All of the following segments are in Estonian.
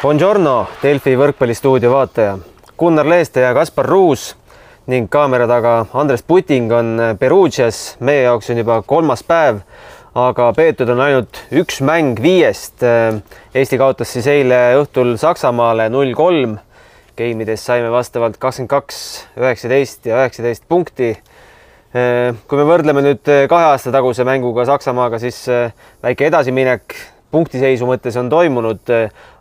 Buongiorno, Delfi võrkpallistuudio vaataja. Gunnar Leeste ja Kaspar Ruus ning kaamera taga Andres Puting on Perugias. meie jaoks on juba kolmas päev, aga peetud on ainult üks mäng viiest. Eesti kaotas siis eile õhtul Saksamaale null kolm. Geimides saime vastavalt kakskümmend kaks, üheksateist ja üheksateist punkti. kui me võrdleme nüüd kahe aasta taguse mänguga Saksamaaga, siis väike edasiminek punktiseisu mõttes on toimunud,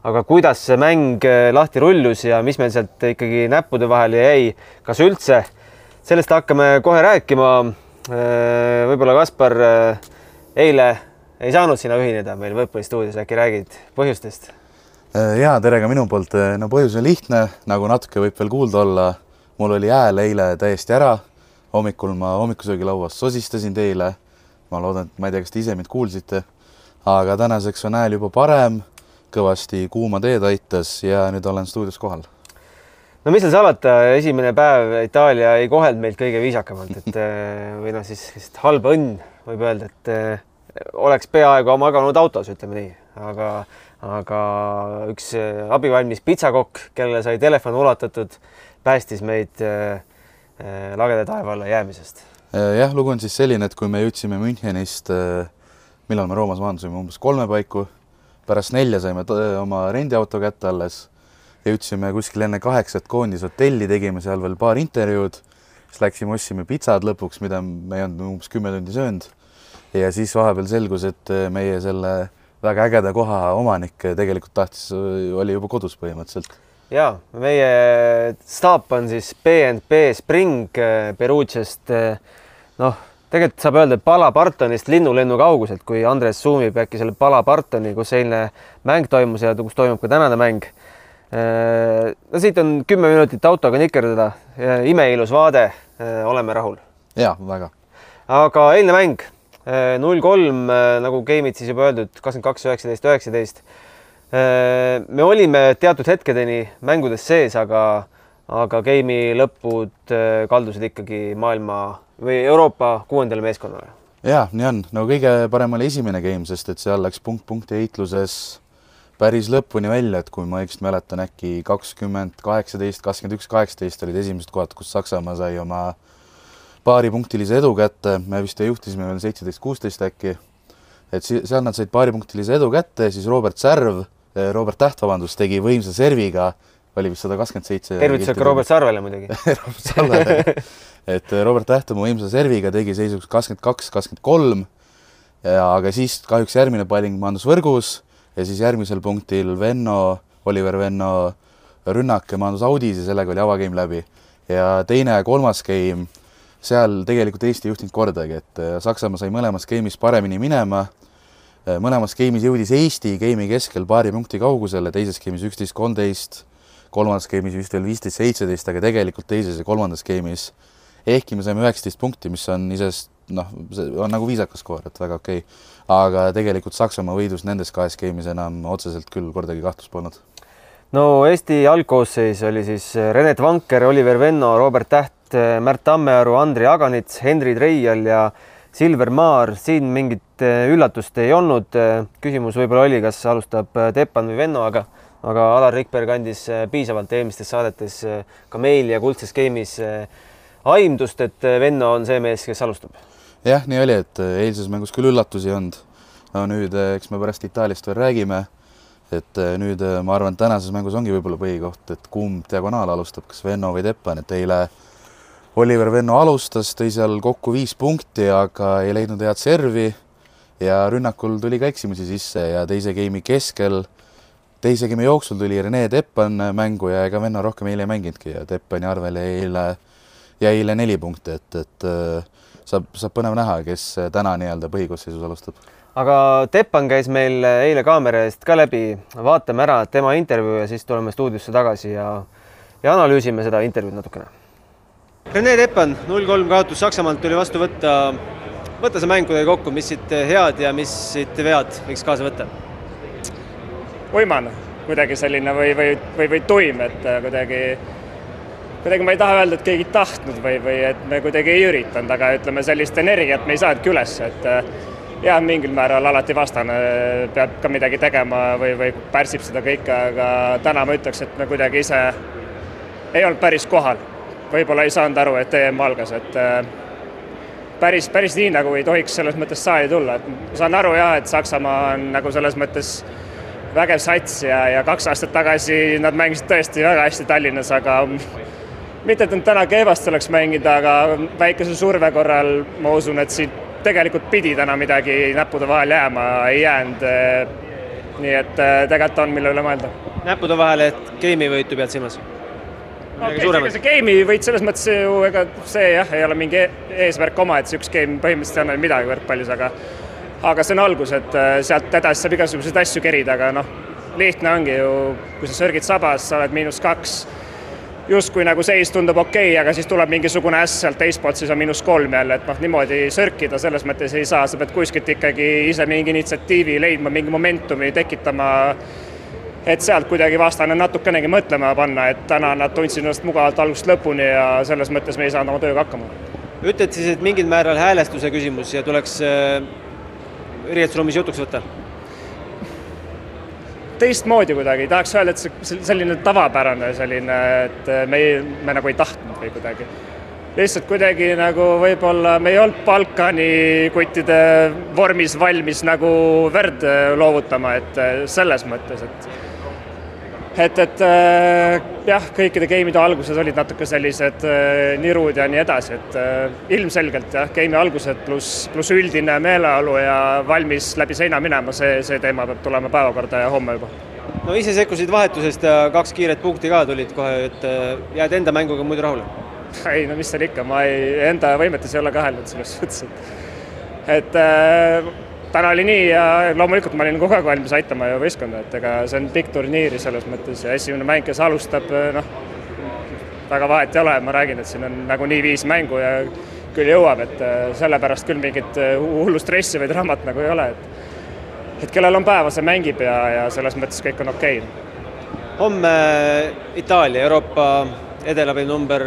aga kuidas see mäng lahti rullus ja mis meil sealt ikkagi näppude vahele jäi, kas üldse, sellest hakkame kohe rääkima. võib-olla Kaspar eile ei saanud sina ühineda meil võrkpallistuudios, äkki räägid põhjustest? ja tere ka minu poolt. no põhjus on lihtne, nagu natuke võib veel kuulda olla. mul oli hääl eile täiesti ära. hommikul ma hommikusöögilauas sosistasin teile. ma loodan, et ma ei tea, kas te ise mind kuulsite aga tänaseks on hääl juba parem, kõvasti kuuma teed aitas ja nüüd olen stuudios kohal. no mis seal salata, esimene päev Itaalia ei kohelnud meid kõige viisakamalt, et või noh, siis lihtsalt halb õnn võib öelda, et oleks peaaegu maganud autos, ütleme nii, aga, aga üks abivalmis pitsakokk, kellele sai telefon ulatatud, päästis meid lageda taeva alla jäämisest. jah, lugu on siis selline, et kui me jõudsime Münchenist äh, millal me Roomas maandusime, umbes kolme paiku. pärast nelja saime oma rendiauto kätte alles. jõudsime kuskil enne kaheksat koondis hotelli, tegime seal veel paar intervjuud. siis läksime, ostsime pitsad lõpuks, mida me ei olnud umbes kümme tundi söönud. ja siis vahepeal selgus, et meie selle väga ägeda koha omanik tegelikult tahtis, oli juba kodus põhimõtteliselt ja meie staap on siis BNP Spring Perugiast. noh tegelikult saab öelda, et Pala Bartonist linnulennu kauguselt, kui Andres suumib äkki selle Pala Bartoni, kus eilne mäng toimus ja kus toimub ka tänane mäng. no siit on kümme minutit autoga nikerdada, imeilus vaade, oleme rahul. ja väga. aga eilne mäng null kolm nagu game'id siis juba öeldud, kakskümmend kaks, üheksateist, üheksateist. me olime teatud hetkedeni mängudes sees, aga, aga game'i lõpud kaldusid ikkagi maailma või Euroopa kuuendale meeskonnale? ja nii on, no kõige parem oli esimene game, sest et seal läks punkt punkti heitluses päris lõpuni välja, et kui ma õigesti mäletan, äkki kakskümmend kaheksateist, kakskümmend üks, kaheksateist olid esimesed kohad, kus Saksamaa sai oma paaripunktilise edu kätte, me vist juhtisime veel seitseteist, kuusteist äkki. et seal nad said paaripunktilise edu kätte, siis Robert Särv, Robert Täht, vabandust, tegi võimsa serviga, oli vist sada kakskümmend seitse. tervitused ka Robert Sarvele muidugi Robert Sarvele et Robert Täht oma võimsa serviga tegi seisuks kakskümmend kaks, kakskümmend kolm. ja aga siis kahjuks järgmine palling maandus võrgus ja siis järgmisel punktil Venno, Oliver Venno rünnak maandus audis ja sellega oli avageim läbi. ja teine ja kolmas game, seal tegelikult Eesti ei juhtinud kordagi, et Saksamaa sai mõlemas game'is paremini minema. mõlemas game'is jõudis Eesti game'i keskel paari punkti kaugusele, teises game'is üksteist, kolmteist, kolmandas game'is vist veel viisteist, seitseteist, aga tegelikult teises ja kolmandas game'is ehkki me saime üheksateist punkti, mis on iseenesest noh, see on nagu viisakas skoor, et väga okei okay.. aga tegelikult Saksamaa võidus nendes kahes game'is enam otseselt küll kordagi kahtlust polnud. no Eesti algkoosseis oli siis Renet Vanker, Oliver Venno, Robert Täht, Märt Tammearu, Andri Aganits, Henri Treial ja Silver Maar, siin mingit üllatust ei olnud. küsimus võib-olla oli, kas alustab Teppan või Venno, aga aga Alar Rikberg andis piisavalt eelmistes saadetes ka meil ja Kuldses Game'is aimdust, et Venno on see mees, kes alustab? jah, nii oli, et eilses mängus küll üllatusi ei olnud. no nüüd, eks me pärast Itaaliast veel räägime. et nüüd ma arvan, et tänases mängus ongi võib-olla põhikoht, et kumb diagonaal alustab, kas Venno või Teppan, et eile Oliver Venno alustas, tõi seal kokku viis punkti, aga ei leidnud head servi ja rünnakul tuli ka eksimusi sisse ja teise game'i keskel, teise game'i jooksul tuli Rene Teppan mängu ja ega Venno rohkem eile ei mänginudki ja Teppani arvel jäi eile jäi eile neli punkti, et, et saab, saab põnev näha, kes täna nii-öelda põhikoosseisus alustab. aga Teppan käis meil eile kaamera eest ka läbi, vaatame ära tema intervjuu ja siis tuleme stuudiosse tagasi ja, ja analüüsime seda intervjuud natukene. Rene Teppan, null kolm kaotus Saksamaalt tuli vastu võtta. võta see mäng kuidagi kokku, mis siit head ja mis siit vead võiks kaasa võtta? Uimane, kuidagi selline või, või, või, või tuim, et kuidagi kuidagi ma ei taha öelda, et keegi tahtnud või, või et me kuidagi ei üritanud, aga ütleme, sellist energiat me ei saanudki üles, et jah, mingil määral alati vastane peab ka midagi tegema või, või pärsib seda kõike, aga täna ma ütleks, et me kuidagi ise ei olnud päris kohal. võib-olla ei saanud aru, et EM algas, et äh, päris, päris nii nagu ei tohiks selles mõttes saali tulla, et saan aru jah, et Saksamaa on nagu selles mõttes vägev sats ja, ja kaks aastat tagasi nad mängisid tõesti väga hästi Tallinnas, aga mitte, et nad täna kehvasti oleks mängida, aga väikese surve korral ma usun, et siit tegelikult pidi täna midagi näppude vahel jääma, ei jäänud. nii et äh, tegelikult on, mille üle mõelda. näppude vahele, et game'i võitu pead silmas? okay, see, see game'i võit selles mõttes ju ega see jah, ei ole mingi e-, eesmärk oma, et see üks game põhimõtteliselt ei anna midagi võrkpallis, aga aga see on algus, et äh, sealt edasi saab igasuguseid asju kerida, aga noh, lihtne ongi ju, kui sa sörgid sabas, sa oled miinus kaks justkui nagu seis tundub okei okay,, aga siis tuleb mingisugune äss sealt teist poolt, siis on miinus kolm jälle, et noh, niimoodi sörkida selles mõttes ei saa, sa pead kuskilt ikkagi ise mingi initsiatiivi leidma, mingi momentumi tekitama. et sealt kuidagi vastane natukenegi mõtlema panna, et täna nad tundsid ennast mugavalt algusest lõpuni ja selles mõttes me ei saanud oma tööga hakkama. ütled siis, et mingil määral häälestuse küsimus ja tuleks äh, riietusruumis jutuks võtta? teistmoodi kuidagi, ei tahaks öelda, et see selline tavapärane selline, et me ei, me nagu ei tahtnud või kuidagi. lihtsalt kuidagi nagu võib-olla me ei olnud Balkani kuttide vormis valmis nagu verd loovutama, et selles mõttes, et et, et äh, jah, kõikide game'ide algused olid natuke sellised äh, nirud ja nii edasi, et äh, ilmselgelt jah, game'i algused pluss, pluss üldine meeleolu ja valmis läbi seina minema, see, see teema peab tulema päevakorda ja homme juba. no ise sekkusid vahetusest ja kaks kiiret punkti ka tulid kohe, et jääd enda mänguga muidu rahule? ei no mis seal ikka, ma ei, enda võimetes ei ole kahelnud selles suhtes, et et täna oli nii ja loomulikult ma olin kogu aeg valmis aitama ju võistkonda, et ega see on pikk turniir selles mõttes ja esimene mäng, kes alustab, noh, väga vahet ei ole, ma räägin, et siin on nagunii viis mängu ja küll jõuab, et äh, sellepärast küll mingit äh, hullu stressi või draamat nagu ei ole, et et kellel on päeva, see mängib ja, ja selles mõttes kõik on okei. Okay.. homme Itaalia, Euroopa edelapind number,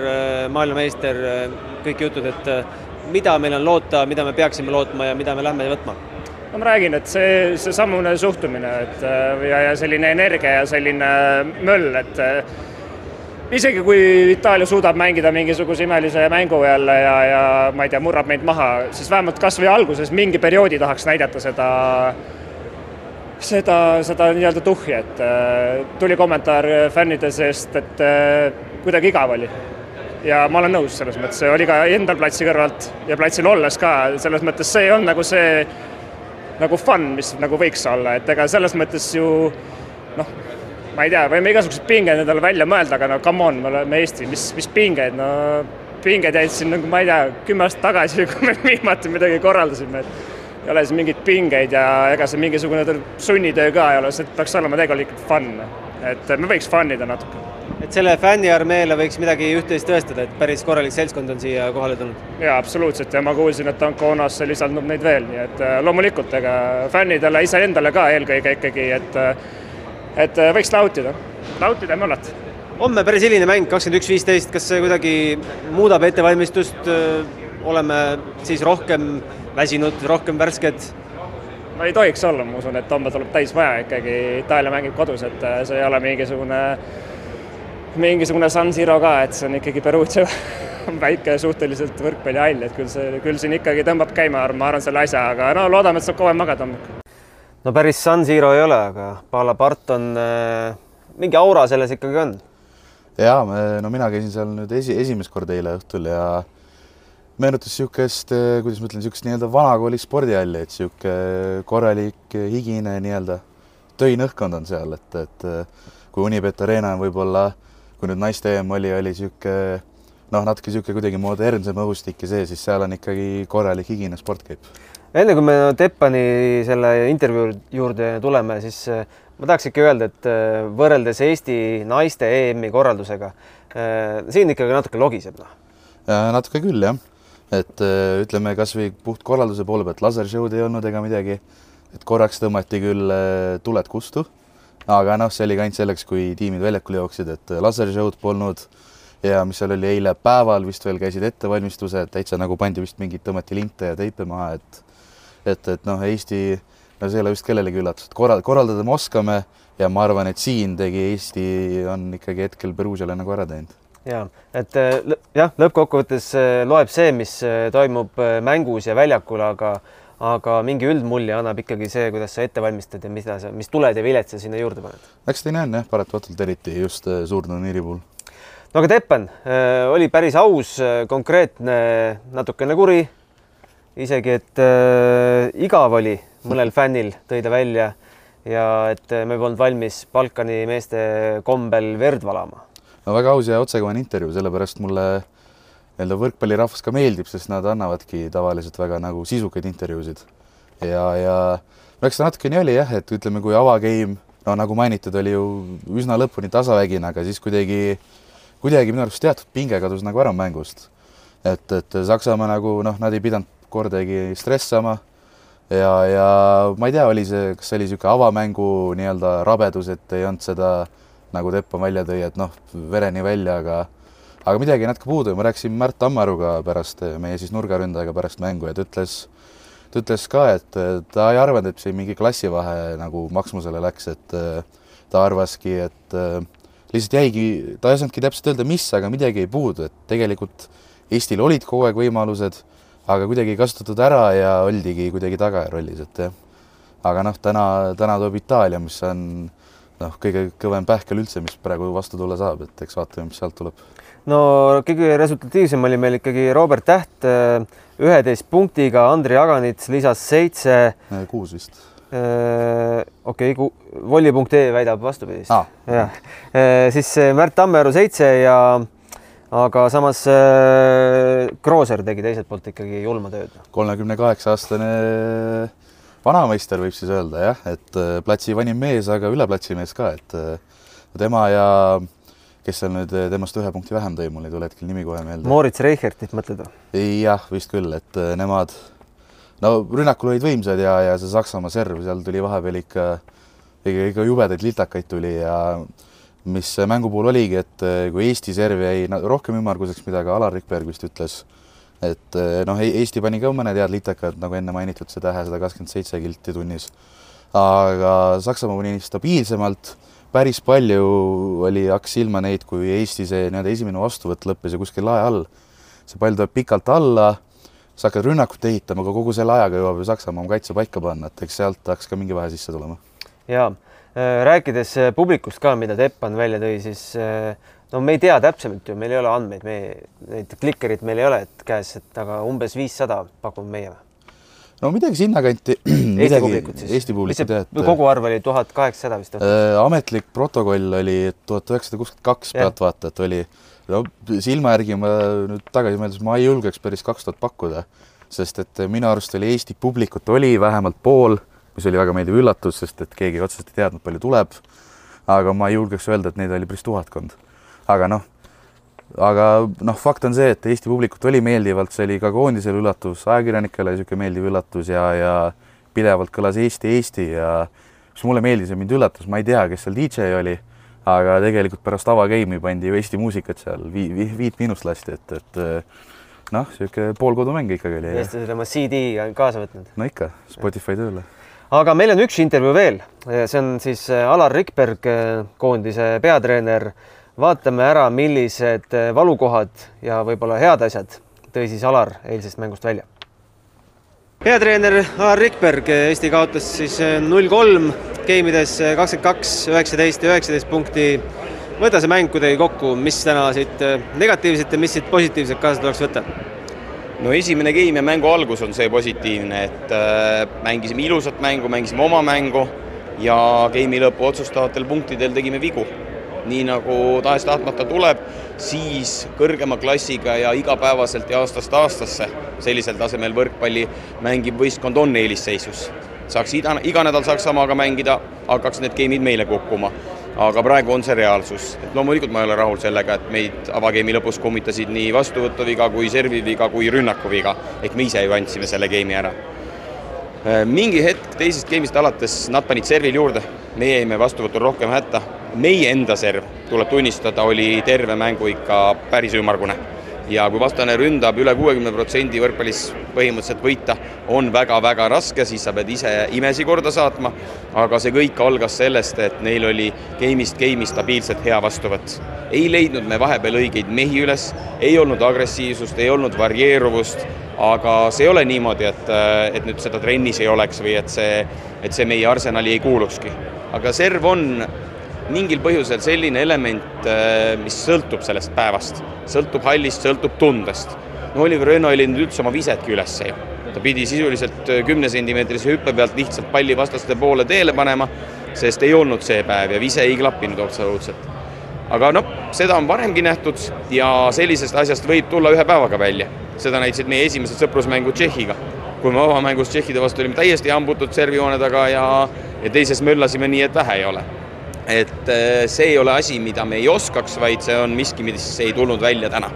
maailmameister, kõik jutud, et mida meil on loota, mida me peaksime lootma ja mida me lähme võtma no ma räägin, et see, seesamune suhtumine, et äh, ja, ja selline energia ja selline möll, et äh, isegi kui Itaalia suudab mängida mingisuguse imelise mängu jälle ja, ja ma ei tea, murrab meid maha, siis vähemalt kas või alguses mingi perioodi tahaks näidata seda, seda, seda nii-öelda tuhhi, et äh, tuli kommentaar fännide seest, et kuidagi igav oli. Ja ma olen nõus selles mõttes, see oli ka endal platsi kõrvalt ja platsil olles ka, selles mõttes see olnud nagu see nagu fun, mis nagu võiks olla, et ega selles mõttes ju noh, ma ei tea, võime igasuguseid pingeid endale välja mõelda, aga no come on, me oleme Eesti, mis, mis pingeid, no pinged jäid siin nagu ma ei tea, kümme aastat tagasi, kui me viimati midagi korraldasime, et ei ole siin mingeid pingeid ja ega see mingisugune sunnitöö ka ei ole, see peaks olema tegelikult fun. et me võiks fun ida natuke et selle fänniarmeele võiks midagi üht-teist tõestada, et päris korralik seltskond on siia kohale tulnud? jaa, absoluutselt ja ma kuulsin, et Anconasse lisandub neid veel, nii et äh, loomulikult, ega fännidele, iseendale ka eelkõige ikkagi, et äh, et äh, võiks nautida, nautida ja möllata. homme päris hiline mäng, kakskümmend üks, viisteist, kas see kuidagi muudab ettevalmistust, oleme siis rohkem väsinud, rohkem värsked? no ei tohiks olla, ma usun, et homme tuleb täismaja ikkagi, Itaalia mängib kodus, et see ei ole mingisugune mingisugune San Siro ka, et see on ikkagi Perugia väike suhteliselt võrkpallihall, et küll see, küll siin ikkagi tõmbab käima, ma arvan, selle asja, aga no loodame, et saab kauem magada hommikul. no päris San Siro ei ole, aga Pala part on äh,, mingi aura selles ikkagi on. ja, no mina käisin seal nüüd esi, esimest korda eile õhtul ja meenutas niisugust, äh, kuidas ma ütlen, niisugust nii-öelda vanakooli spordihalli, et niisugune korralik higine nii-öelda töine õhkkond on seal, et, et äh, kui Unibet Arena on võib-olla kui nüüd naiste EM oli, oli niisugune noh, natuke niisugune kuidagi modernsem õhustik ja see, siis seal on ikkagi korralik higine sport käib. enne kui me Teppani selle intervjuu juurde tuleme, siis äh, ma tahaks ikka öelda, et äh, võrreldes Eesti naiste EM-i korraldusega, äh, siin ikkagi natuke logiseb, noh. natuke küll, jah. et ütleme kasvõi puht korralduse poole pealt, lasershow'd ei olnud ega midagi, et korraks tõmmati küll tuled kustu aga noh, see oli ka ainult selleks, kui tiimid väljakule jooksid, et lasershow'd polnud. Ja mis seal oli eile päeval vist veel käisid ettevalmistused, täitsa nagu pandi vist mingeid, tõmmati linte ja teipe maha, et et, et noh, Eesti, no see ei ole vist kellelegi üllatus, et korral-, korraldada me oskame ja ma arvan, et siin tegi Eesti, on ikkagi hetkel Peruusiale nagu ära teinud. Ja et äh, jah, lõppkokkuvõttes äh, loeb see, mis äh, toimub mängus ja väljakul, aga aga mingi üldmulje annab ikkagi see, kuidas sa ette valmistad ja mida sa, mis tuled ja viled sa sinna juurde paned. eks ta nii on jah, paratamatult eriti just suurturniiri puhul. no aga Teppan äh, oli päris aus, konkreetne, natukene kuri. isegi, et äh, igav oli mõnel fännil, tõi ta välja ja et me polnud valmis Balkani meeste kombel verd valama no väga aus ja otsekohene intervjuu, sellepärast mulle nii-öelda võrkpallirahvas ka meeldib, sest nad annavadki tavaliselt väga nagu sisukaid intervjuusid. ja, ja no eks ta natuke nii oli jah, et ütleme, kui avageim, no nagu mainitud, oli ju üsna lõpuni tasavägine, aga siis kuidagi, kuidagi minu arust teatud pinge kadus nagu ära mängust. et, et Saksamaa nagu noh, nad ei pidanud kordagi stressama ja, ja ma ei tea, oli see, kas see oli niisugune avamängu nii-öelda rabedus, et ei olnud seda nagu Teppan välja tõi, et noh, vereni välja, aga aga midagi natuke puudu. Ja ma rääkisin Märt Tammaruga pärast, meie siis nurgaründajaga pärast mängu ja ta ütles, ta ütles ka, et ta ei arvanud, et see mingi klassivahe nagu maksmusele läks, et ta arvaski, et lihtsalt jäigi, ta ei osanudki täpselt öelda, mis, aga midagi ei puudu, et tegelikult Eestil olid kogu aeg võimalused, aga kuidagi ei kasutatud ära ja oldigi kuidagi tagajärrollis, et jah. aga noh, täna, täna tuleb Itaalia, mis on noh, kõige kõvem pähkel üldse, mis praegu vastu tulla saab, et eks vaatame, mis sealt tuleb no kõige resultatiivsem oli meil ikkagi Robert Täht äh, üheteist punktiga, Andrei Aganits lisas seitse. Äh, kuus vist. Äh, okei okay,, volli.ee väidab vastupidist ah.. jah, siis Märt Tammearu seitse ja aga samas Krooser tegi teiselt poolt ikkagi julma tööd. kolmekümne kaheksa aastane vanameister võib siis öelda jah, et platsi vanim mees, aga üle platsi mees ka, et tema ja kes seal nüüd eh, temast ühe punkti vähem tõi, mul ei tule hetkel nimi kohe meelde. Moritz Reichertit mõtled või? jah, vist küll, et eh, nemad, no rünnakul olid võimsad ja, ja see Saksamaa serv, seal tuli vahepeal ikka, ikka, ikka jubedaid litakaid tuli ja mis mängu puhul oligi, et eh, kui Eesti serv jäi rohkem ümmarguseks, mida ka Alar Rikberg vist ütles, et noh, Eesti pani ka mõned head litakad, nagu enne mainitud, see Tähe sada kakskümmend seitse kilti tunnis, aga Saksamaa pani stabiilsemalt päris palju oli, hakkas silma neid, kui Eesti see nii-öelda esimene vastuvõtt lõppes ja kuskil lae all. see pall tuleb pikalt alla, sa hakkad rünnakut ehitama, aga kogu selle ajaga jõuab ju Saksamaa oma kaitse paika panna, et eks sealt hakkas ka mingi vahe sisse tulema. ja äh, rääkides äh, publikust ka, mida Teppan välja tõi, siis äh, no me ei tea täpsemalt ju, meil ei ole andmeid, me neid klikkerit meil ei ole käes, et aga umbes viissada pakume meie või? No midagi sinnakanti. Eesti publikut siis? Eesti publikut jah, et koguarv oli tuhat kaheksasada vist äh,? ametlik protokoll oli tuhat üheksasada kuuskümmend kaks pealtvaatajat oli. no silma järgi ma nüüd tagasi mõeldes, ma ei julgeks päris kaks tuhat pakkuda, sest et minu arust oli Eesti publikut oli vähemalt pool, mis oli väga meeldiv üllatus, sest et keegi otseselt ei teadnud, palju tuleb. aga ma ei julgeks öelda, et neid oli päris tuhatkond. aga noh aga noh, fakt on see, et Eesti publikut oli meeldivalt, see oli ka koondisele üllatus, ajakirjanikele niisugune meeldiv üllatus ja, ja pidevalt kõlas Eesti, Eesti ja mis mulle meeldis ja mind üllatas, ma ei tea, kes seal DJ oli, aga tegelikult pärast avageimi pandi ju Eesti muusikat seal vi, vi, Viit Miinust lasti, et, et noh, niisugune poolkodumäng ikkagi oli. eestlased oma CD kaasa võtnud. no ikka, Spotify tööle. aga meil on üks intervjuu veel, see on siis Alar Rikberg, koondise peatreener vaatame ära, millised eh, valukohad ja võib-olla head asjad tõi siis Alar eilsest mängust välja. peatreener Alar Rikberg, Eesti kaotas siis eh, null kolm geimides kakskümmend kaks, üheksateist ja üheksateist punkti. võta see mäng kuidagi kokku, mis täna siit negatiivset ja mis siit positiivset kaasa tuleks võtta? no esimene game ja mängu algus on see positiivne, et äh, mängisime ilusat mängu, mängisime oma mängu ja game'i lõpu otsustavatel punktidel tegime vigu nii nagu tahes-tahtmata tuleb, siis kõrgema klassiga ja igapäevaselt ja aastast aastasse sellisel tasemel võrkpalli mängiv võistkond on eelisseisus. saaks iga, iga nädal Saksamaaga mängida, hakkaks need game'id meile kukkuma. aga praegu on see reaalsus, et loomulikult ma ei ole rahul sellega, et meid avageimi lõpus kummitasid nii vastuvõtuviga kui serviviga kui rünnakuviga, ehk me ise ju andsime selle game'i ära. Mingi hetk teisest game'ist alates nad panid servil juurde, meie jäime vastuvõtul rohkem hätta meie enda serv, tuleb tunnistada, oli terve mängu ikka päris ümmargune. ja kui vastane ründab üle kuuekümne protsendi võrkpallis põhimõtteliselt võita, on väga-väga raske, siis sa pead ise imesi korda saatma, aga see kõik algas sellest, et neil oli game'ist game'i stabiilselt hea vastuvõtt. ei leidnud me vahepeal õigeid mehi üles, ei olnud agressiivsust, ei olnud varieeruvust, aga see ei ole niimoodi, et, et nüüd seda trennis ei oleks või et see, et see meie arsenali ei kuulukski. aga serv on mingil põhjusel selline element, äh, mis sõltub sellest päevast, sõltub hallist, sõltub tundest. no Oliver Rönno ei leidnud üldse oma visetki üles ju. ta pidi sisuliselt äh, kümnesentimeetrise hüppe pealt lihtsalt palli vastaste poole teele panema, sest ei olnud see päev ja vise ei klappinud absoluutselt. aga noh, seda on varemgi nähtud ja sellisest asjast võib tulla ühe päevaga välja. seda näitasid meie esimesed sõprusmängud Tšehhiga kui me avamängus Tšehhide vastu olime täiesti hambutud servijoone taga ja, ja teises möllasime nii, et vähe ei ole et äh, see ei ole asi, mida me ei oskaks, vaid see on miski, mis ei tulnud välja täna.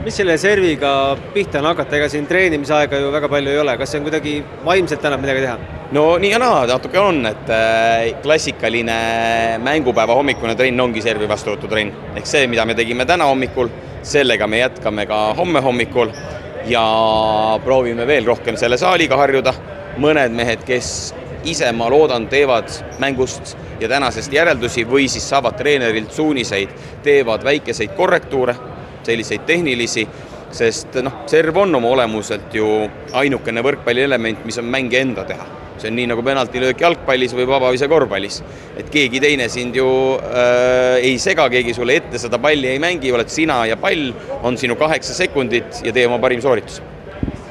mis selle serviga pihta on hakata, ega siin treenimisaega ju väga palju ei ole, kas see on kuidagi vaimselt annab midagi teha? no nii ja naa, natuke on, et äh, klassikaline mängupäeva hommikune trenn ongi servi vastuvõtutrenn. ehk see, mida me tegime täna hommikul, sellega me jätkame ka homme hommikul ja proovime veel rohkem selle saaliga harjuda. mõned mehed, kes ise, ma loodan, teevad mängust ja tänasest järeldusi või siis saavad treenerilt suuniseid, teevad väikeseid korrektuure, selliseid tehnilisi, sest noh, serv on oma olemuselt ju ainukene võrkpallielement, mis on mängi enda teha. see on nii nagu penaltilöök jalgpallis või vabavise korvpallis. et keegi teine sind ju äh, ei sega, keegi sulle ette seda palli ei mängi, oled sina ja pall, on sinu kaheksa sekundit ja tee oma parim sooritus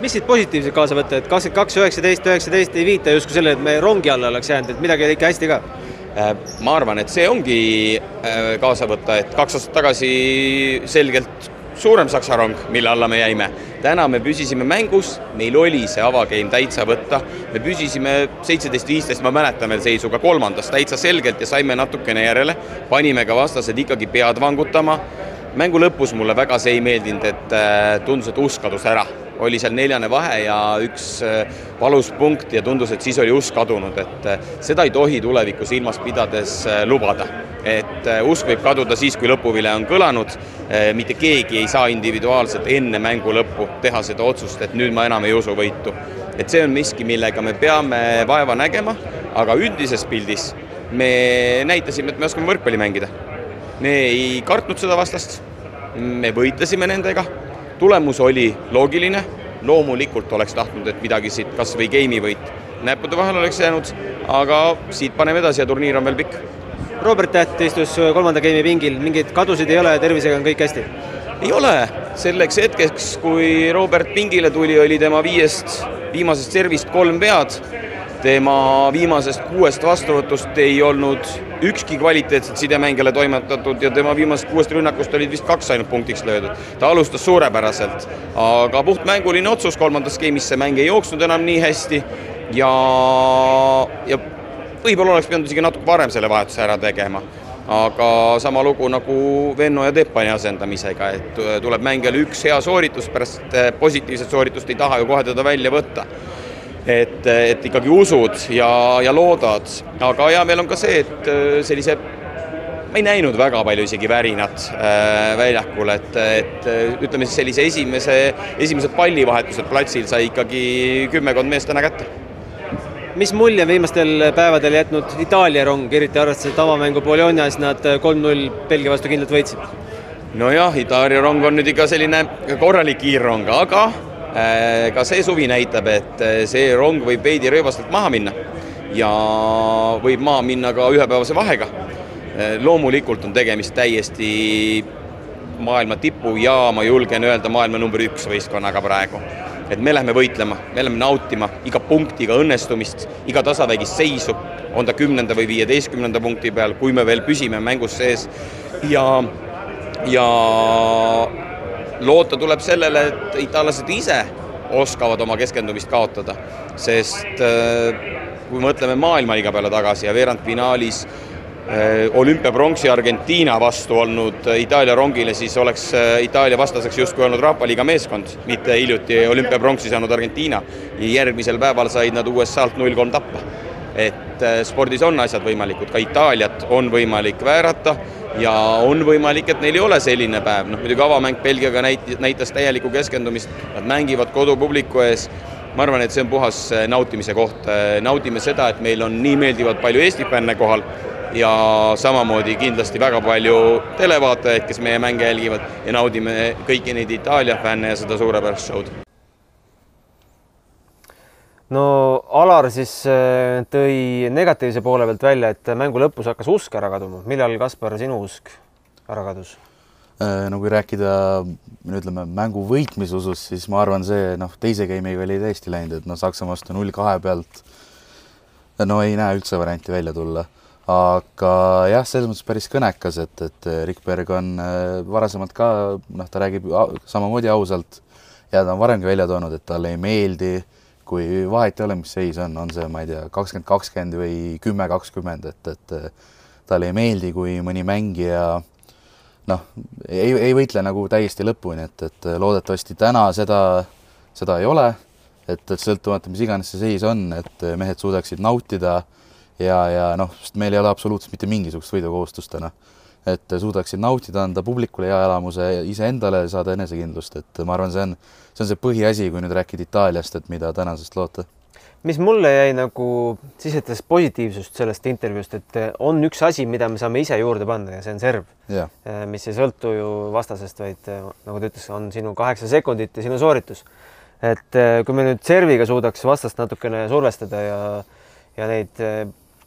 mis siit positiivselt kaasa võtta, et kakskümmend kaks, üheksateist, üheksateist ei viita justkui sellele, et me rongi alla oleks jäänud, et midagi oli ikka hästi ka? Äh, ma arvan, et see ongi äh, kaasa võtta, et kaks aastat tagasi selgelt suurem Saksa rong, mille alla me jäime. täna me püsisime mängus, meil oli see avageim täitsa võtta, me püsisime seitseteist, viisteist, ma mäletan veel seisuga kolmandas täitsa selgelt ja saime natukene järele, panime ka vastased ikkagi pead vangutama. mängu lõpus mulle väga see ei meeldinud, et äh, tundus, et usk kadus ära oli seal neljane vahe ja üks äh, valus punkt ja tundus, et siis oli usk kadunud, et äh, seda ei tohi tulevikku silmas pidades äh, lubada. et usk võib kaduda siis, kui lõpuvile on kõlanud, mitte keegi ei saa individuaalselt enne mängu lõppu teha seda otsust, et nüüd ma enam ei usu võitu. et see on miski, millega me peame vaeva nägema, aga üldises pildis me näitasime, et me oskame võrkpalli mängida. me ei kartnud seda vastast, me võitlesime nendega tulemus oli loogiline, loomulikult oleks tahtnud, et midagi siit kas või game'i võit näppude vahele oleks jäänud, aga siit paneme edasi ja turniir on veel pikk. Robert Täht istus kolmanda game'i pingil, mingeid kadusid ei ole, tervisega on kõik hästi? ei ole, selleks hetkeks, kui Robert pingile tuli, oli tema viiest, viimasest servist kolm vead tema viimasest kuuest vastuvõtust ei olnud ükski kvaliteetset sidemängijale toimetatud ja tema viimasest kuuest rünnakust olid vist kaks ainult punktiks löödud. ta alustas suurepäraselt, aga puhtmänguline otsus kolmandas game'is, see mäng ei jooksnud enam nii hästi ja, ja võib-olla oleks pidanud isegi natuke varem selle vahetuse ära tegema aga sama lugu nagu Venno ja Teppani asendamisega, et tuleb mängijale üks hea sooritus, pärast positiivset sooritust ei taha ju kohe teda välja võtta et, et ikkagi usud ja, ja loodad, aga hea meel on ka see, et äh, sellise ma ei näinud väga palju isegi värinat äh, väljakul, et, et äh, ütleme siis sellise esimese, esimesed pallivahetused platsil sai ikkagi kümmekond meest täna kätte. mis mulje viimastel päevadel jätnud Itaalia rong, eriti arvestades, et avamängu Bolognas nad kolm-null Belgia vastu kindlalt võitsid? nojah, Itaalia rong on nüüd ikka selline korralik kiirrong, aga ka see suvi näitab, et äh, see rong võib veidi rööbastelt maha minna ja võib maha minna ka ühepäevase vahega. Äh, loomulikult on tegemist täiesti maailma tipu ja ma julgen öelda, maailma number üks võistkonnaga praegu. et me lähme võitlema, me lähme nautima iga punktiga õnnestumist, iga tasavägist seisu, on ta kümnenda või viieteistkümnenda punkti peal, kui me veel püsime mängus sees ja, ja loota tuleb sellele, et itaallased ise oskavad oma keskendumist kaotada, sest äh, kui mõtleme maailmaliiga peale tagasi ja veerandfinaalis äh, olümpiapronksi Argentiina vastu olnud Itaalia rongile, siis oleks äh, Itaalia vastaseks justkui olnud Rahva Liiga meeskond, mitte hiljuti olümpiapronksi saanud Argentiina. järgmisel päeval said nad USA-lt null kolm tappa. et spordis on asjad võimalikud, ka Itaaliat on võimalik väärata ja on võimalik, et neil ei ole selline päev, noh muidugi avamäng Belgiaga näit-, näitas täielikku keskendumist, nad mängivad kodupubliku ees, ma arvan, et see on puhas äh, nautimise koht, naudime seda, et meil on nii meeldivalt palju Eesti fänne kohal ja samamoodi kindlasti väga palju televaatajaid, kes meie mänge jälgivad. Ja naudime kõiki neid Itaalia fänne ja seda suurepärast show'd no Alar siis äh, tõi negatiivse poole pealt välja, et mängu lõpus hakkas usk ära kaduma. millal, Kaspar, sinu usk ära kadus? Äh, no kui rääkida, ütleme mängu võitmise usust, siis ma arvan, see noh, teise game'iga oli täiesti läinud, et noh, Saksamaa vastu null kahe pealt no ei näe üldse varianti välja tulla. aga jah, selles mõttes päris kõnekas, et, et Rikberg on äh, varasemalt ka noh, ta räägib samamoodi ausalt ja ta on varemgi välja toonud, et talle ei meeldi äh, kui vahet ei ole, mis seis on, on see, ma ei tea, kakskümmend, kakskümmend või kümme, kakskümmend, et, et talle ei meeldi, kui mõni mängija noh, ei, ei võitle nagu täiesti lõpuni, et, et loodetavasti täna seda, seda ei ole, et, et sõltumata, mis iganes see seis on, et mehed suudaksid nautida ja, ja noh, sest meil ei ole absoluutselt mitte mingisugust võidukohustust täna et suudaksid nautida, anda publikule hea elamuse, iseendale saada enesekindlust, et ma arvan, see on, see on see põhiasi, kui nüüd rääkida Itaaliast, et mida tänasest loota. mis mulle jäi nagu sisetas positiivsust sellest intervjuust, et on üks asi, mida me saame ise juurde panna ja see on serv, mis ei sõltu ju vastasest, vaid nagu ta ütles, on sinu kaheksa sekundit ja sinu sooritus. et kui me nüüd serviga suudaks vastast natukene survestada ja, ja neid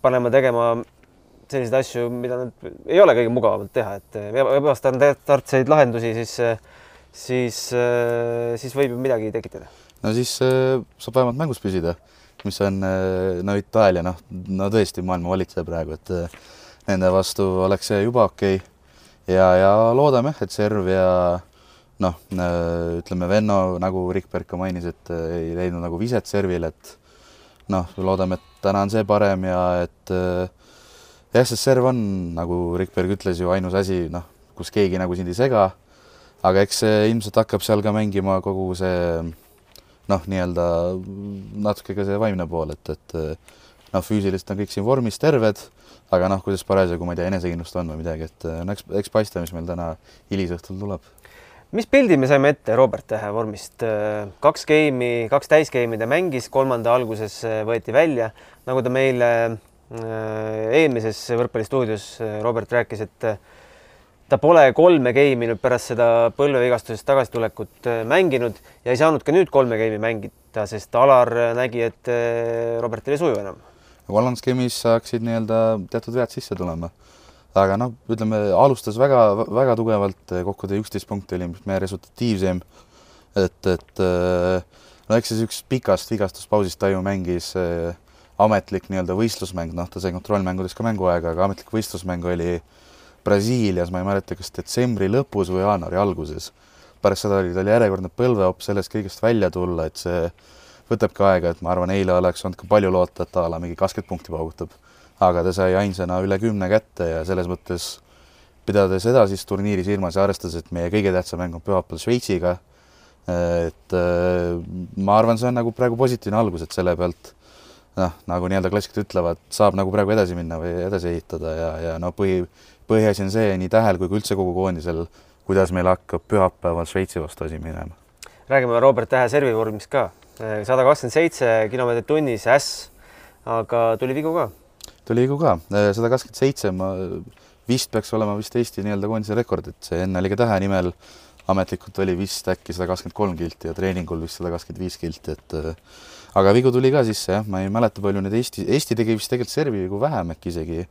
panema tegema selliseid asju, mida nad ei ole kõige mugavamalt teha, et ebastandardseid lahendusi, siis, siis, siis võib ju midagi tekitada. no siis saab vähemalt mängus püsida, mis on no Itaalia, noh, no tõesti maailma valitseja praegu, et nende vastu oleks see juba okei okay. ja, ja loodame, et serv ja noh, ütleme Venno, nagu Rikberg ka mainis, et ei leidnud nagu viset servile, et noh, loodame, et täna on see parem ja et äh, jah, sest serv on, nagu Rikberg ütles ju, ainus asi, noh, kus keegi nagu sind ei sega, aga eks see ilmselt hakkab seal ka mängima kogu see noh, nii-öelda natuke ka see vaimne pool, et, et noh, füüsiliselt on kõik siin vormis terved, aga noh, kuidas parasjagu, ma ei tea, enesekindlust on või midagi, et no eks, eks paista, mis meil täna hilisõhtul tuleb. mis pildi me saime ette Robert Tähe vormist? kaks geimi, kaks täisgeimi ta mängis, kolmanda alguses võeti välja, nagu ta meile eelmises võrkpallistuudios äh, Robert rääkis, et äh, ta pole kolme game'i nüüd pärast seda põlvevigastusest tagasitulekut mänginud ja ei saanud ka nüüd kolme game'i mängida, sest Alar nägi, et Robertil ei suju enam. kolmandas game'is saaksid nii-öelda teatud vead sisse tulema. aga noh, ütleme alustas väga-väga tugevalt, kokku tõi üksteist punkti, oli meie resultatiivsem. et, et no eks siis üks pikast vigastuspausist Taiu mängis äh, ametlik nii-öelda võistlusmäng, noh, ta sai kontrollmängudes ka mänguaega, aga ametlik võistlusmäng oli Brasiilias, ma ei mäleta, kas detsembri lõpus või jaanuari alguses. pärast seda oli tal järjekordne põlveopp sellest kõigest välja tulla, et see võtabki aega, et ma arvan, eile oleks olnud ka palju loota, et a la mingi kakskümmend punkti paugutab. aga ta sai ainsana üle kümne kätte ja selles mõttes pidades edasist turniiri silmas ja arvestades, et meie kõige tähtsam mäng on pühapäeval Šveitsiga, et äh, ma arvan, see on nagu praegu positiivne algus, et selle pealt noh, nagu nii-öelda klassikud ütlevad, saab nagu praegu edasi minna või edasi ehitada ja, ja no põhi, põhiasi on see nii Tähel kui ka üldse kogu koondisel, kuidas meil hakkab pühapäeval Šveitsi vastu asi minema. räägime Robert Tähe servivormist ka, sada kakskümmend seitse kilomeetrit tunnis äss, aga tuli vigu ka? tuli vigu ka, sada kakskümmend seitse, ma vist peaks olema vist Eesti nii-öelda koondise rekord, et see enne oli ka Tähe nimel, ametlikult oli vist äkki sada kakskümmend kolm kilti ja treeningul vist sada kakskümmend viis kilti, et aga vigu tuli ka sisse jah, ma ei mäleta, palju need Eesti, Eesti tegi vist tegelikult servi vigu vähem äkki isegi.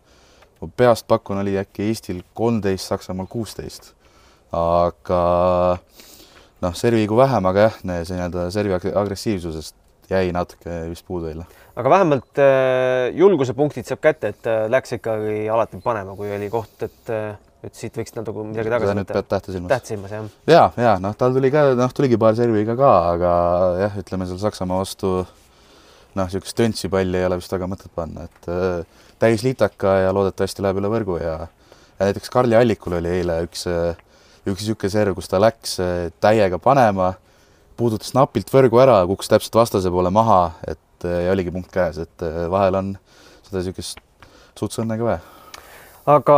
peast pakun, oli äkki Eestil kolmteist, Saksamaal kuusteist. aga noh, servi vigu vähem, aga jah, see nii-öelda servi agressiivsusest jäi natuke vist puudu jälle. aga vähemalt äh, julguse punktid saab kätte, et äh, läks ikkagi alati panema, kui oli koht, et äh, et siit võiks natuke midagi tagasi võtta. pead tähte silmas? tähte silmas, jah. ja, ja noh, tal tuli ka, noh, tuligi paar serviga ka, aga jah, ütleme seal Saksamaa vastu noh, niisugust töntsi palli ei ole vist väga mõtet panna, et äh, täis litaka ja loodetavasti läheb üle võrgu ja ja näiteks Karli Allikul oli eile üks, üks niisugune serv, kus ta läks äh, täiega panema, puudutas napilt võrgu ära, kukkus täpselt vastase poole maha, et äh, ja oligi punkt käes, et äh, vahel on seda niisugust suts õnne ka vaja aga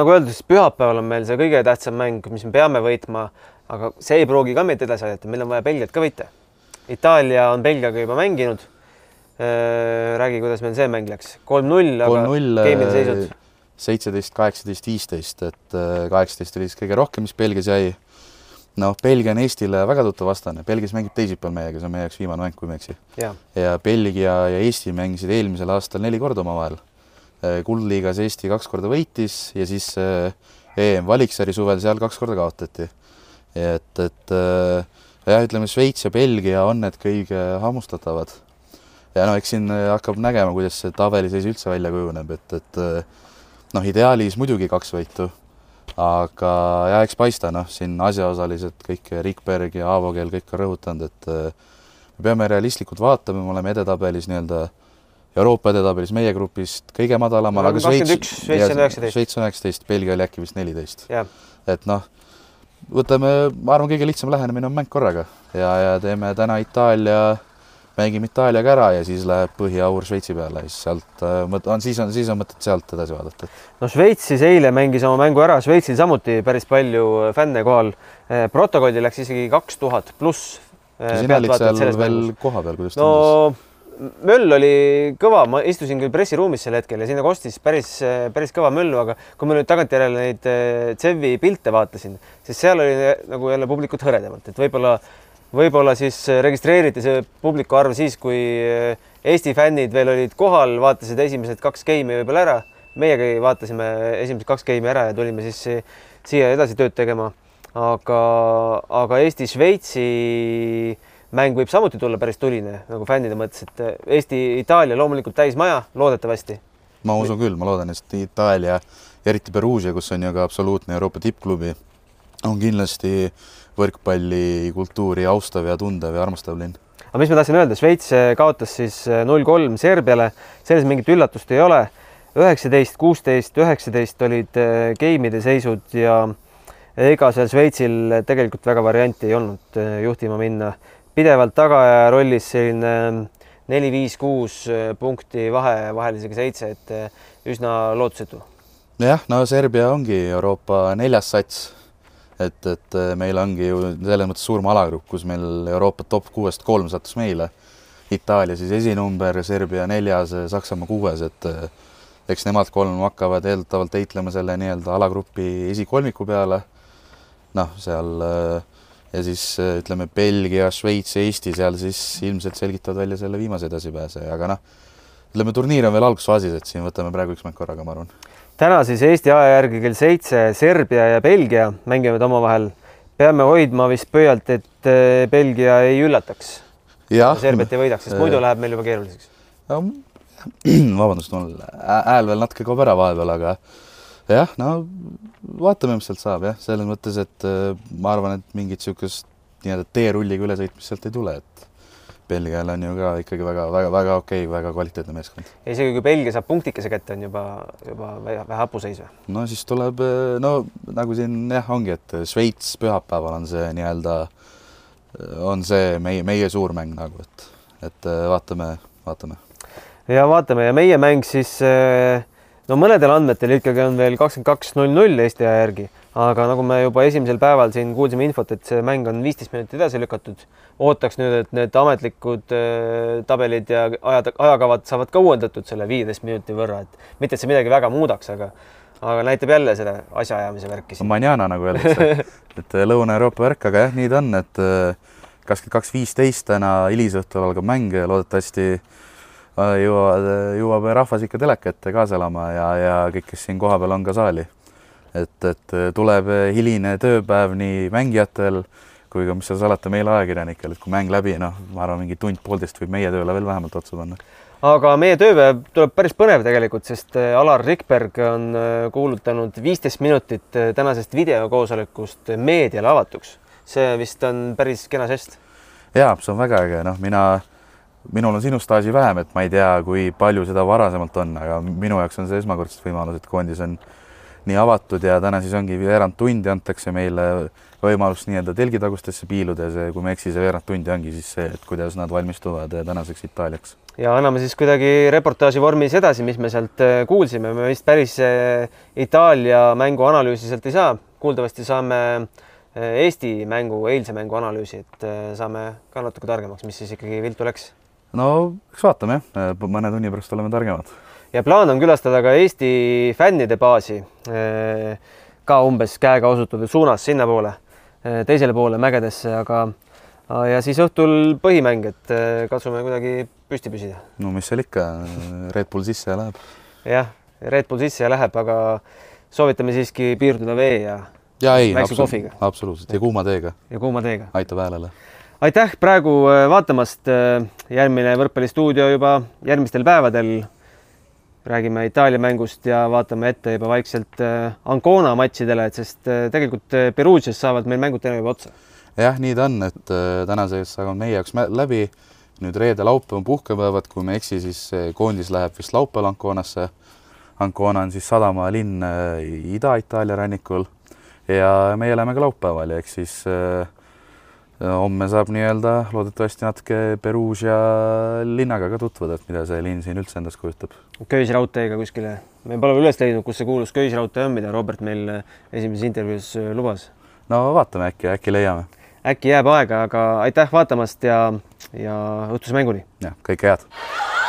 nagu öeldud, siis pühapäeval on meil see kõige tähtsam mäng, mis me peame võitma, aga see ei pruugi ka meid edasi aidata, meil on vaja Belgiat ka võita. Itaalia on Belgiaga juba mänginud. räägi, kuidas meil see mäng läks, kolm-null, aga geimide seisud seitseteist, kaheksateist, viisteist, et äh, kaheksateist oli siis kõige rohkem, mis Belgias jäi. noh, Belgia on Eestile väga tuttav vastane, Belgias mängib teisipäeval meiega, see on meie jaoks viimane mäng, kui ma ei eksi. ja ja Belgia ja Eesti mängisid eelmisel aastal neli korda omavahel. Kuldliigas Eesti kaks korda võitis ja siis äh, EM-valiksari suvel seal kaks korda kaotati. et, et äh, jah, ütleme Šveits ja Belgia on need kõige hammustatavad. ja no eks siin äh, hakkab nägema, kuidas see tabeliseis üldse välja kujuneb, et, et äh, noh, ideaalis muidugi kaks võitu, aga ja eks paista, noh, siin asjaosalised kõik, Rikberg ja Aavo Keel kõik on rõhutanud, et äh, me peame realistlikult vaatama, me oleme edetabelis nii-öelda Euroopa edetabelis meie grupist kõige madalamal, aga Šveits 21, Šveits on 19. Šveits on üheksateist, Belgia oli äkki vist neliteist. et noh, võtame, ma arvan, kõige lihtsam lähenemine on mäng korraga ja, ja teeme täna Itaalia, mängime Itaaliaga ära ja siis läheb põhiaur Šveitsi peale ja siis sealt äh, on, siis on, siis on mõtet sealt edasi vaadata. no Šveits siis eile mängis oma mängu ära, Šveitsil samuti päris palju fänne kohal. protokolli läks isegi kaks tuhat pluss. sina olid seal veel kohapeal, kuidas no tundus? Möll oli kõva, ma istusin küll pressiruumis sel hetkel ja sinna kostis päris, päris kõva möllu, aga kui ma nüüd tagantjärele neid CEV-i pilte vaatasin, siis seal oli nagu jälle publikut hõredamalt, et võib-olla, võib-olla siis registreeriti see publiku arv siis, kui Eesti fännid veel olid kohal, vaatasid esimesed kaks geimi võib-olla ära. meiegi vaatasime esimesed kaks geimi ära ja tulime siis siia edasi tööd tegema. aga, aga Eesti-Šveitsi mäng võib samuti tulla päris tuline nagu fännide mõttes, et Eesti-Itaalia loomulikult täismaja, loodetavasti. ma usun küll, ma loodan, et Itaalia, eriti Perugia, kus on ju ka absoluutne Euroopa tippklubi, on kindlasti võrkpallikultuuri austav ja tundev ja armastav linn. aga mis ma tahtsin öelda, Šveits kaotas siis null kolm Serbiale, selles mingit üllatust ei ole. üheksateist, kuusteist, üheksateist olid geimide seisud ja ega seal Šveitsil tegelikult väga varianti ei olnud juhtima minna. Pidevalt tagaaja rollis selline neli, viis, kuus punkti vahe, vahel isegi seitse, et üsna lootusetu. jah, no Serbia ongi Euroopa neljas sats. et, et meil ongi ju selles mõttes suurem alagrupp, kus meil Euroopa top kuuest kolm sattus meile. Itaalia siis esinumber, Serbia neljas, Saksamaa kuues, et eks nemad kolm hakkavad eeldatavalt heitlema selle nii-öelda alagrupi esikolmiku peale. noh, seal ja siis ütleme Belgia, Šveits, Eesti seal siis ilmselt selgitavad välja selle viimase edasipääse, aga noh, ütleme turniir on veel algusfaasis, et siin võtame praegu üks mäng korraga, ma arvan. täna siis Eesti aja järgi kell seitse Serbia ja Belgia mängivad omavahel. peame hoidma vist pöialt, et Belgia ei üllataks. Serbiat ei võidaks, sest muidu läheb meil juba keeruliseks. vabandust, mul hääl veel natuke kaob ära vahepeal, aga jah, no vaatame, mis sealt saab jah, selles mõttes, et ma arvan, et mingit niisugust nii-öelda teerulliga ülesõitmist sealt ei tule, et Belgial on ju ka ikkagi väga-väga-väga okei okay,, väga kvaliteetne meeskond. ja isegi kui Belgia saab punktikese kätte, on juba, juba vähe hapuseis või? no siis tuleb, no nagu siin jah, ongi, et Šveits pühapäeval on see nii-öelda, on see meie, meie suur mäng nagu, et, et vaatame, vaatame. ja vaatame ja meie mäng siis no mõnedel andmetel ikkagi on veel kakskümmend kaks null null Eesti aja järgi, aga nagu me juba esimesel päeval siin kuulsime infot, et see mäng on viisteist minutit edasi lükatud. ootaks nüüd, et need ametlikud tabelid ja ajad, ajakavad saavad ka uuendatud selle viieteist minuti võrra, et mitte, et see midagi väga muudaks, aga aga näitab jälle selle asjaajamise värki siin. Manjana nagu öeldakse, et Lõuna-Euroopa värk, aga jah, nii ta on, et kakskümmend kaks viisteist täna hilisõhtul algab mäng ja loodetavasti jõuavad, jõuab rahvas ikka teleka ette kaasa elama ja, ja kõik, kes siin kohapeal on, ka saali. et, et tuleb hiline tööpäev nii mängijatel kui ka, mis seal salata, meil ajakirjanikel, et kui mäng läbi, noh, ma arvan, mingi tund-poolteist võib meie tööle veel vähemalt otsa panna. aga meie tööpäev tuleb päris põnev tegelikult, sest Alar Rikberg on kuulutanud viisteist minutit tänasest videokoosolekust meediale avatuks. see vist on päris kena žest. jaa, see on väga äge, noh, mina minul on sinu staaži vähem, et ma ei tea, kui palju seda varasemalt on, aga minu jaoks on see esmakordsed võimalused, koondis on nii avatud ja täna siis ongi veerand tundi antakse meile võimalust nii-öelda telgitagustesse piiluda ja see, kui ma ei eksi, see veerand tundi ongi siis see, et kuidas nad valmistuvad tänaseks Itaaliaks. ja anname siis kuidagi reportaaži vormis edasi, mis me sealt äh, kuulsime, me vist päris äh, Itaalia mängu analüüsi sealt ei saa, kuuldavasti saame äh, Eesti mängu, eilse mängu analüüsi, et saame ka natuke targemaks, mis siis ikkagi viltu läks. No eks vaatame jah, mõne tunni pärast oleme targemad. ja plaan on külastada ka Eesti fännide baasi, ka umbes käega osutatud suunas sinnapoole, teisele poole mägedesse, aga ja siis õhtul põhimäng, et katsume kuidagi püsti püsida. no mis seal ikka, Red Bull sisse ja läheb. jah, Red Bull sisse ja läheb, aga soovitame siiski piirduda vee ja ja ei, absoluutselt, absoluutselt ja kuuma teega. ja kuuma teega. aitab häälele. Aitäh praegu äh, vaatamast. Äh, järgmine võrkpallistuudio juba järgmistel päevadel. räägime Itaalia mängust ja vaatame ette juba vaikselt äh, Ancona matšidele, et sest tegelikult Perugias saavad meil mängud täna juba otsa. jah, nii ta on, et tänaseks saavad meie jaoks läbi nüüd reede-laupäev on puhkepäevad, kui ma ei eksi, siis koondis läheb vist laupäeval Anconasse. Ancona on siis sadamalinn äh, Ida-Itaalia rannikul ja meie läheme ka laupäeval ja eks siis äh, homme saab nii-öelda loodetavasti natuke Perugia linnaga ka tutvuda, et mida see linn siin üldse endast kujutab. köisraudteega kuskile, me pole üles leidnud, kus see kuulus köisraudtee on, mida Robert meil esimeses intervjuus lubas. no vaatame äkki, äkki leiame äkki jääb aega, aga aitäh vaatamast ja, ja õhtuse mänguni. jah, kõike head